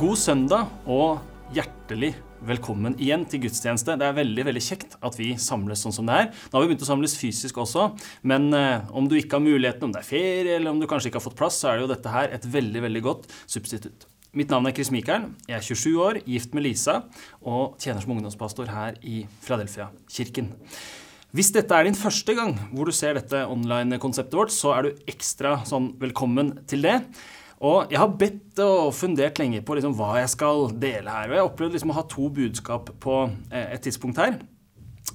God søndag og hjertelig velkommen igjen til gudstjeneste. Det er veldig veldig kjekt at vi samles sånn som det er. Nå har vi begynt å samles fysisk også, men eh, om du ikke har muligheten, om det er ferie eller om du kanskje ikke har fått plass, så er det jo dette her et veldig veldig godt substitutt. Mitt navn er Chris Mikael. Jeg er 27 år, gift med Lisa og tjener som ungdomspastor her i Philadelphia-kirken. Hvis dette er din første gang hvor du ser dette online-konseptet vårt, så er du ekstra sånn velkommen til det. Og jeg har bedt og fundert lenge på liksom hva jeg skal dele her. Og jeg opplevde liksom å ha to budskap på eh, et tidspunkt her.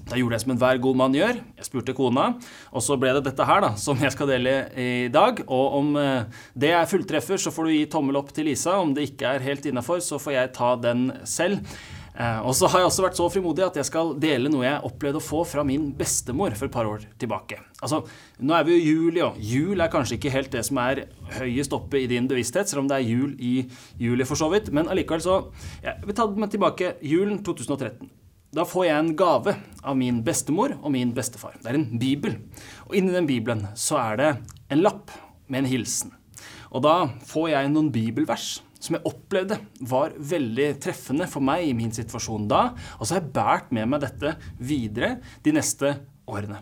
Da gjorde jeg som enhver god mann gjør. Jeg spurte kona, og så ble det dette her da, som jeg skal dele i dag. Og om eh, det er fulltreffer, så får du gi tommel opp til Lisa. Om det ikke er helt innafor, så får jeg ta den selv. Eh, og så har jeg også vært så frimodig at jeg skal dele noe jeg opplevde å få fra min bestemor for et par år tilbake. Altså, Nå er vi jo juli, og jul er kanskje ikke helt det som er høyest oppe i din bevissthet, selv om det er jul i juli for så vidt. Men allikevel så Jeg vil ta meg tilbake julen 2013. Da får jeg en gave av min bestemor og min bestefar. Det er en bibel. Og inni den bibelen så er det en lapp med en hilsen. Og da får jeg noen bibelvers som jeg opplevde var veldig treffende for meg i min situasjon da. Og så har jeg båret med meg dette videre de neste årene.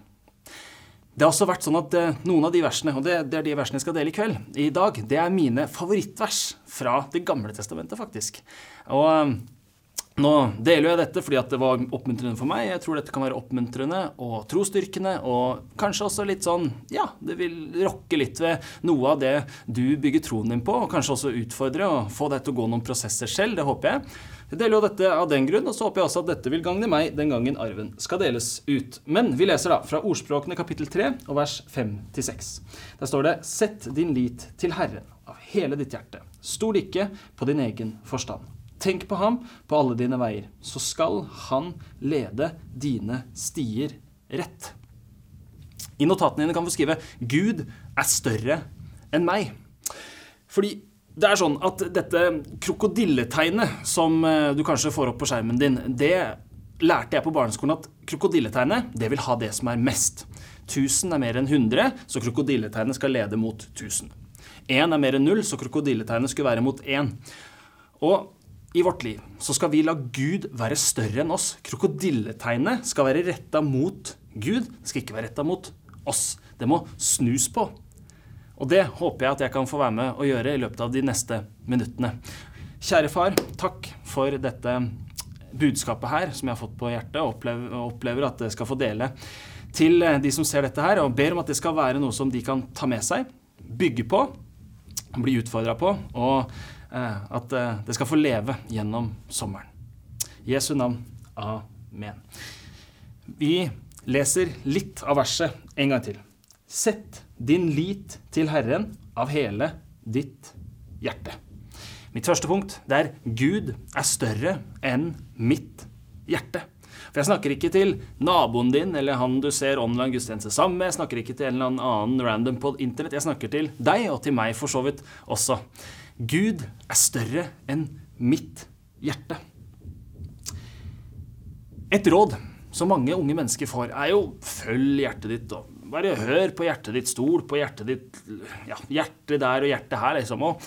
Det har også vært sånn at eh, noen av de versene, og det, er de versene jeg skal dele i kveld, i dag, det er mine favorittvers fra Det gamle testamentet, faktisk. Og nå deler jeg dette fordi det var oppmuntrende for meg. Jeg tror dette kan være oppmuntrende og trosstyrkende, og kanskje også litt sånn Ja, det vil rokke litt ved noe av det du bygger troen din på, og kanskje også utfordre og få deg til å gå noen prosesser selv. Det håper jeg. Jeg deler jo dette av den grunn, og så håper jeg også at dette vil gagne meg den gangen arven skal deles ut. Men vi leser da fra Ordspråkene kapittel 3 og vers 5-6. Der står det Sett din lit til Herren av hele ditt hjerte. Stol ikke på din egen forstand. Tenk på ham på alle dine veier, så skal han lede dine stier rett. I notatene dine kan du skrive 'Gud er større enn meg'. Fordi det er sånn at dette krokodilletegnet som eh, du kanskje får opp på skjermen din, det lærte jeg på barneskolen at krokodilletegnet det vil ha det som er mest. 1000 er mer enn 100, så krokodilletegnet skal lede mot 1000. 1 er mer enn 0, så krokodilletegnet skulle være mot 1. Og i vårt liv så skal vi la Gud være større enn oss. Krokodilletegnet skal være retta mot Gud, det skal ikke være retta mot oss. Det må snus på. Og det håper jeg at jeg kan få være med å gjøre i løpet av de neste minuttene. Kjære far, takk for dette budskapet her som jeg har fått på hjertet, og opplever, opplever at jeg skal få dele til de som ser dette her, og ber om at det skal være noe som de kan ta med seg, bygge på, bli utfordra på. og Eh, at eh, det skal få leve gjennom sommeren. I Jesu navn. Amen. Vi leser litt av verset en gang til. Sett din lit til Herren av hele ditt hjerte. Mitt første punkt det er Gud er større enn mitt hjerte. For jeg snakker ikke til naboen din eller han du ser online gudstjeneste sammen med. Jeg snakker ikke til en eller annen random på internett. Jeg snakker til deg, og til meg for så vidt også. Gud er større enn mitt hjerte. Et råd som mange unge mennesker får, er jo følg hjertet ditt. og Bare hør på hjertet ditt, stol på hjertet ditt. Ja, hjertet der og hjertet her, liksom. Og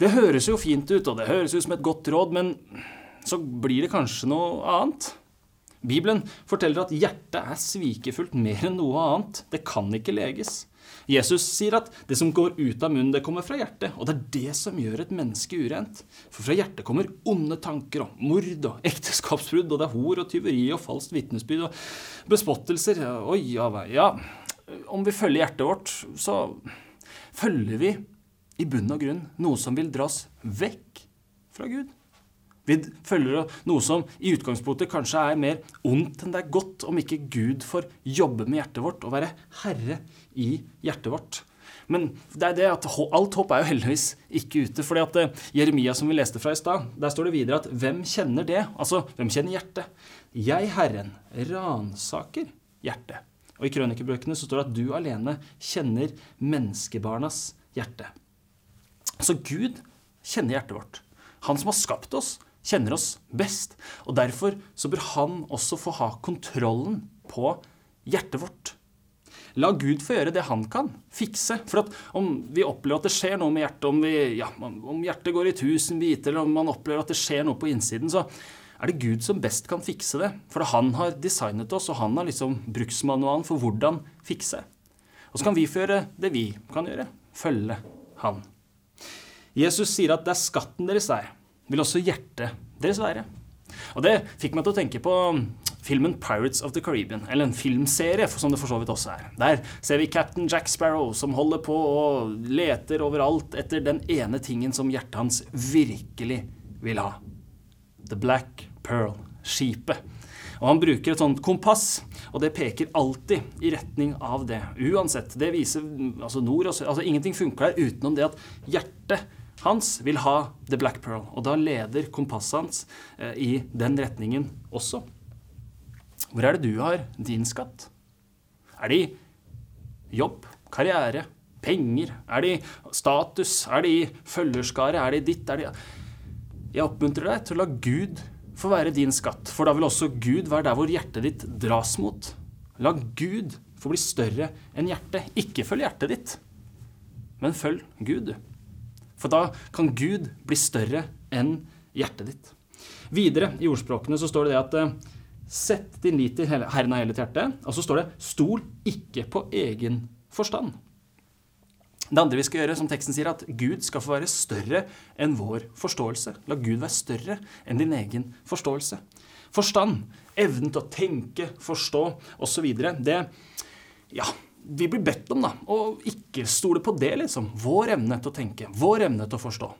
det høres jo fint ut, og det høres ut som et godt råd, men så blir det kanskje noe annet. Bibelen forteller at hjertet er svikefullt mer enn noe annet. Det kan ikke leges. Jesus sier at det som går ut av munnen, det kommer fra hjertet. Og det er det som gjør et menneske urent. For fra hjertet kommer onde tanker og mord og ekteskapsbrudd, og det er hor og tyveri og falskt vitnesbyrd og bespottelser. Oi, ja, ja. Om vi følger hjertet vårt, så følger vi i bunn og grunn noe som vil dras vekk fra Gud. Vi følger noe som i utgangspunktet kanskje er mer ondt enn det er godt, om ikke Gud får jobbe med hjertet vårt og være herre i hjertet vårt. Men det er det at alt håp er jo heldigvis ikke ute. fordi at eh, Jeremia, som vi leste fra i stad, der står det videre at hvem kjenner det? Altså, hvem kjenner hjertet? Jeg, Herren, ransaker hjertet. Og i krønikebøkene så står det at du alene kjenner menneskebarnas hjerte. Så Gud kjenner hjertet vårt. Han som har skapt oss, kjenner oss best. Og derfor så bør han også få ha kontrollen på hjertet vårt. La Gud få gjøre det han kan. Fikse. For at om vi opplever at det skjer noe med hjertet, om, vi, ja, om hjertet går i tusen biter, eller om man opplever at det skjer noe på innsiden, så er det Gud som best kan fikse det. For han har designet oss, og han har liksom bruksmanualen for hvordan fikse. Og så kan vi få gjøre det vi kan gjøre. Følge han. Jesus sier at det er skatten deres er, vil også hjertet deres være. Og det fikk meg til å tenke på filmen Pirates of the Caribbean, eller en filmserie, som det for så vidt også er. Der ser vi Captain Jack Sparrow som holder på og leter overalt etter den ene tingen som hjertet hans virkelig vil ha. The Black Pearl, skipet. Og han bruker et sånt kompass, og det peker alltid i retning av det. Uansett. Det viser altså nord og sør Altså ingenting funker der utenom det at hjertet hans vil ha The Black Pearl. Og da leder kompasset hans eh, i den retningen også. Hvor er det du har din skatt? Er det i jobb, karriere, penger? Er det i status? Er det i følgerskare? Er det i ditt? Er det Jeg oppmuntrer deg til å la Gud få være din skatt, for da vil også Gud være der hvor hjertet ditt dras mot. La Gud få bli større enn hjertet. Ikke følg hjertet ditt, men følg Gud. For da kan Gud bli større enn hjertet ditt. Videre i ordspråkene så står det det at eh, Sett din lit til Herren av hele hjertet. Og så står det Stol ikke på egen forstand. Det andre vi skal gjøre, som teksten sier, at Gud skal få være større enn vår forståelse. La Gud være større enn din egen forståelse. Forstand, evnen til å tenke, forstå osv. Det ja, vi blir bedt om da, å ikke stole på det, liksom. Vår evne til å tenke, vår evne til å forstå.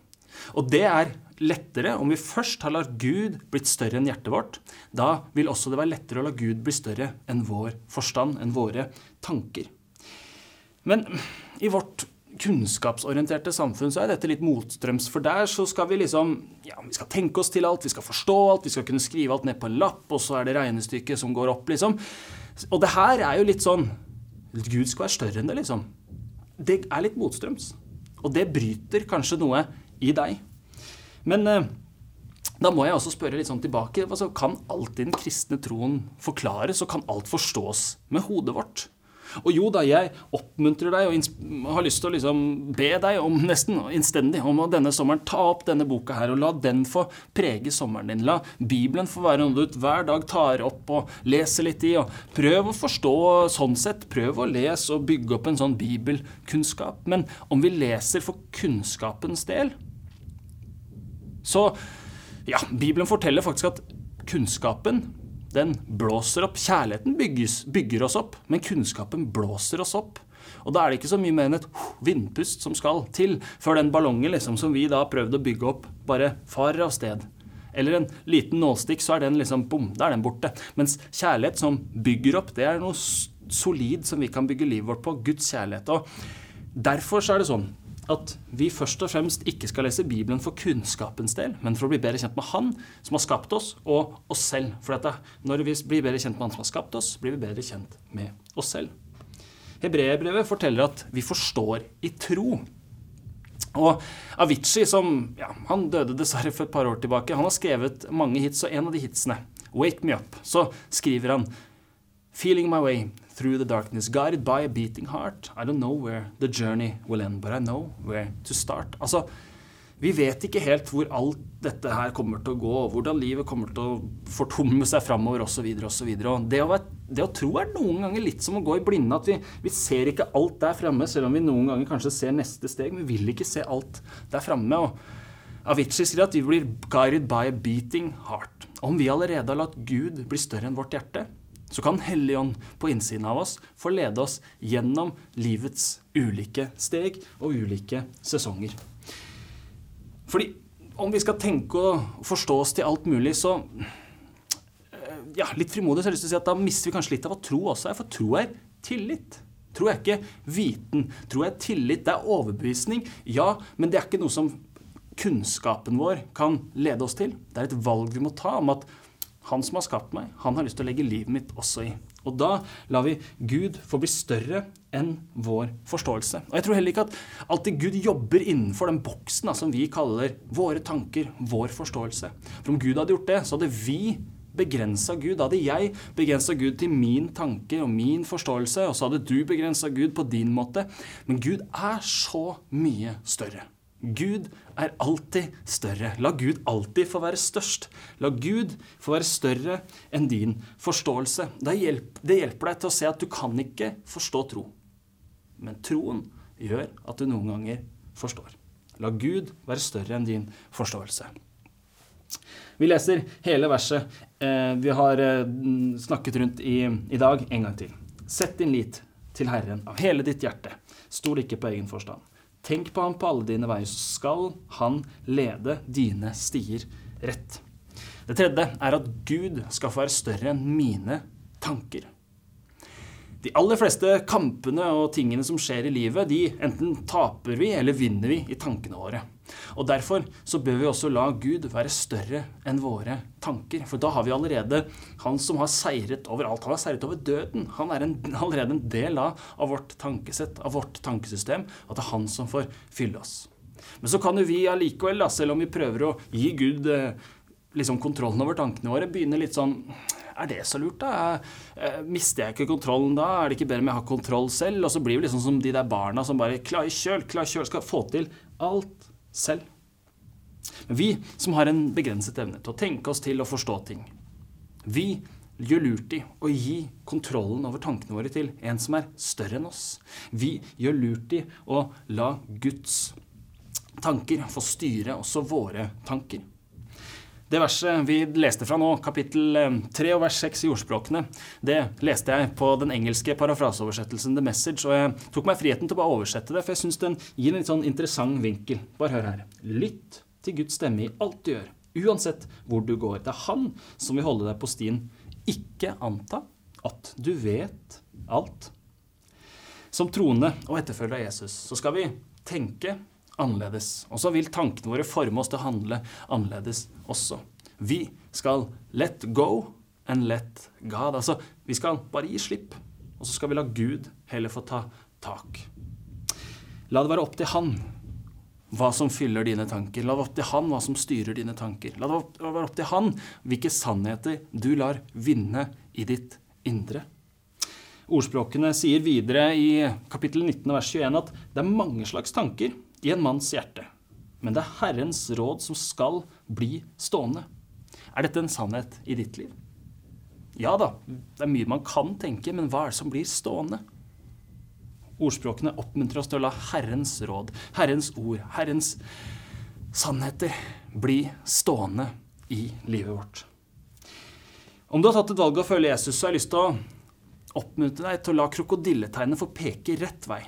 Og det er lettere om vi først har latt Gud blitt større enn hjertet vårt. Da vil også det være lettere å la Gud bli større enn vår forstand, enn våre tanker. Men i vårt kunnskapsorienterte samfunn så er dette litt motstrøms, for der så skal vi liksom ja, vi skal tenke oss til alt, vi skal forstå alt, vi skal kunne skrive alt ned på en lapp, og så er det regnestykket som går opp, liksom. Og det her er jo litt sånn Gud skal være større enn det, liksom. Det er litt motstrøms. Og det bryter kanskje noe i deg. Men eh, da må jeg også spørre litt sånn tilbake. Altså, kan alt i den kristne troen forklares, og kan alt forstås med hodet vårt? Og jo da, jeg oppmuntrer deg og har lyst til å liksom be deg om nesten innstendig om å denne sommeren ta opp denne boka her, og la den få prege sommeren din. La Bibelen få være noe du hver dag tar opp og leser litt i. og Prøv å forstå sånn sett. Prøv å lese og bygge opp en sånn bibelkunnskap. Men om vi leser for kunnskapens del, så ja, Bibelen forteller faktisk at kunnskapen den blåser opp. Kjærligheten bygges, bygger oss opp, men kunnskapen blåser oss opp. Og da er det ikke så mye mer enn et vindpust som skal til før den ballongen liksom, som vi da har prøvd å bygge opp, bare farer av sted. Eller en liten nålstikk, så er den liksom bom, da er den borte. Mens kjærlighet som bygger opp, det er noe solid som vi kan bygge livet vårt på. Guds kjærlighet. Og derfor så er det sånn at vi først og fremst ikke skal lese Bibelen for kunnskapens del, men for å bli bedre kjent med Han som har skapt oss, og oss selv. For dette, når vi blir bedre kjent med Han som har skapt oss, blir vi bedre kjent med oss selv. Hebreerbrevet forteller at vi forstår i tro. Og Avicii, som ja, han døde dessverre for et par år tilbake, han har skrevet mange hits, og en av de hitsene, 'Wake Me Up', så skriver han 'Feeling my way through the darkness, guided by a beating heart. I don't know where the journey will end, but I know where to start. Altså, vi vet ikke helt hvor alt dette her kommer til å gå, hvordan livet kommer til å fortomme seg framover osv. osv. Det, å det å tro er noen ganger litt som å gå i blinde. At vi, vi ser ikke alt der framme, selv om vi noen ganger kanskje ser neste steg. Men Vi vil ikke se alt der framme. Avicii sier at vi blir guided by a beating heart. Om vi allerede har latt Gud bli større enn vårt hjerte, så kan Helligånd på innsiden av oss få lede oss gjennom livets ulike steg og ulike sesonger. Fordi om vi skal tenke og forstå oss til alt mulig, så eh, ja, litt frimodig så har jeg lyst til å si at da mister vi kanskje litt av hva tro også er. For tro er tillit. Tro er ikke viten. Tro er tillit. Det er overbevisning. Ja, men det er ikke noe som kunnskapen vår kan lede oss til. Det er et valg vi må ta om at han som har skapt meg, han har lyst til å legge livet mitt også i. Og da lar vi Gud få bli større enn vår forståelse. Og jeg tror heller ikke at alltid Gud jobber innenfor den boksen da, som vi kaller våre tanker, vår forståelse. For om Gud hadde gjort det, så hadde vi begrensa Gud. Da hadde jeg begrensa Gud til min tanke og min forståelse, og så hadde du begrensa Gud på din måte. Men Gud er så mye større. Gud er alltid større. La Gud alltid få være størst. La Gud få være større enn din forståelse. Det hjelper deg til å se at du kan ikke forstå tro. Men troen gjør at du noen ganger forstår. La Gud være større enn din forståelse. Vi leser hele verset eh, vi har eh, snakket rundt i, i dag, en gang til. Sett din lit til Herren av hele ditt hjerte. Stol ikke på egen forstand. Tenk på ham på alle dine veier, så skal han lede dine stier rett. Det tredje er at Gud skal få være større enn mine tanker. De aller fleste kampene og tingene som skjer i livet, de enten taper vi eller vinner vi i tankene våre. Og Derfor så bør vi også la Gud være større enn våre tanker. For da har vi allerede Han som har seiret over alt. Han har seiret over døden. Han er en, allerede en del av, av vårt tankesett, av vårt tankesystem. At det er han som får fylle oss. Men så kan jo vi allikevel, selv om vi prøver å gi Gud eh, liksom kontrollen over tankene våre, begynne litt sånn er det så lurt, da? Mister jeg ikke kontrollen da? Er det ikke bedre om jeg har kontroll selv? Og så blir vi liksom som de der barna som bare klar kjøl, klar kjøl, skal få til alt selv. Men vi som har en begrenset evne til å tenke oss til å forstå ting, vi gjør lurt i å gi kontrollen over tankene våre til en som er større enn oss. Vi gjør lurt i å la Guds tanker få styre også våre tanker. Det verset vi leste fra nå, kapittel 3 eh, og vers 6 i ordspråkene, det leste jeg på den engelske parafraseoversettelsen The Message, og jeg tok meg friheten til å bare oversette det, for jeg syns den gir en litt sånn interessant vinkel. Bare hør her. Lytt til Guds stemme i alt du gjør, uansett hvor du går. Det er Han som vil holde deg på stien. Ikke anta at du vet alt. Som troende og etterfølger av Jesus så skal vi tenke annerledes. Og så vil tankene våre forme oss til å handle annerledes også. Vi skal let go and let God. Altså, vi skal bare gi slipp, og så skal vi la Gud heller få ta tak. La det være opp til Han hva som fyller dine tanker. La det være opp til Han hva som styrer dine tanker. La det være opp til Han hvilke sannheter du lar vinne i ditt indre. Ordspråkene sier videre i kapittel 19 vers 21 at det er mange slags tanker i en manns hjerte. Men det er Herrens råd som skal bli stående. Er dette en sannhet i ditt liv? Ja da, det er mye man kan tenke, men hva er det som blir stående? Ordspråkene oppmuntrer oss til å la Herrens råd, Herrens ord, Herrens sannheter bli stående i livet vårt. Om du har tatt et valg å følge Jesus, så har jeg lyst til å oppmuntre deg til å la krokodilletegnet få peke rett vei.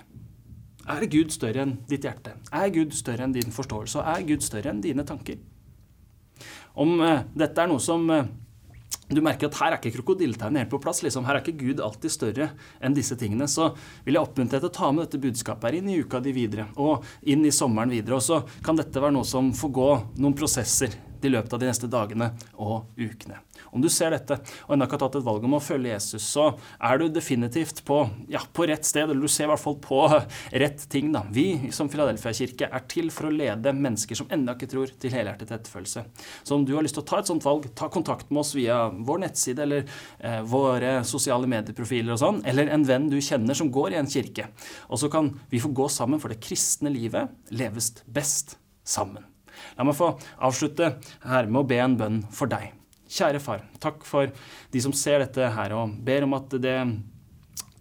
Er Gud større enn ditt hjerte? Er Gud større enn din forståelse? Og er Gud større enn dine tanker? Om eh, dette er noe som eh, du merker at her er ikke krokodilletegnet helt på plass. Liksom. Her er ikke Gud alltid større enn disse tingene. Så vil jeg oppmuntre deg til å ta med dette budskapet her inn i uka di videre, og inn i sommeren videre. Og så kan dette være noe som får gå noen prosesser i løpet av de neste dagene og ukene. Om du ser dette og ennå ikke har tatt et valg om å følge Jesus, så er du definitivt på, ja, på rett sted, eller du ser i hvert fall på rett ting. Da. Vi som Filadelfia-kirke er til for å lede mennesker som ennå ikke tror, til helhjertet etterfølgelse. Så om du har lyst til å ta et sånt valg, ta kontakt med oss via vår nettside eller eh, våre sosiale medieprofiler og sånn, eller en venn du kjenner som går i en kirke. Og så kan vi få gå sammen, for det kristne livet leves best sammen. La meg få avslutte her med å be en bønn for deg. Kjære far, takk for de som ser dette her, og ber om at det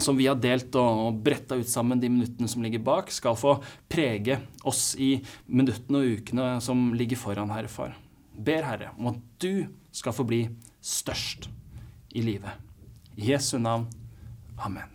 som vi har delt og bretta ut sammen de minuttene som ligger bak, skal få prege oss i minuttene og ukene som ligger foran, Herre Far. Ber, Herre, om at du skal få bli størst i livet. I Jesu navn. Amen.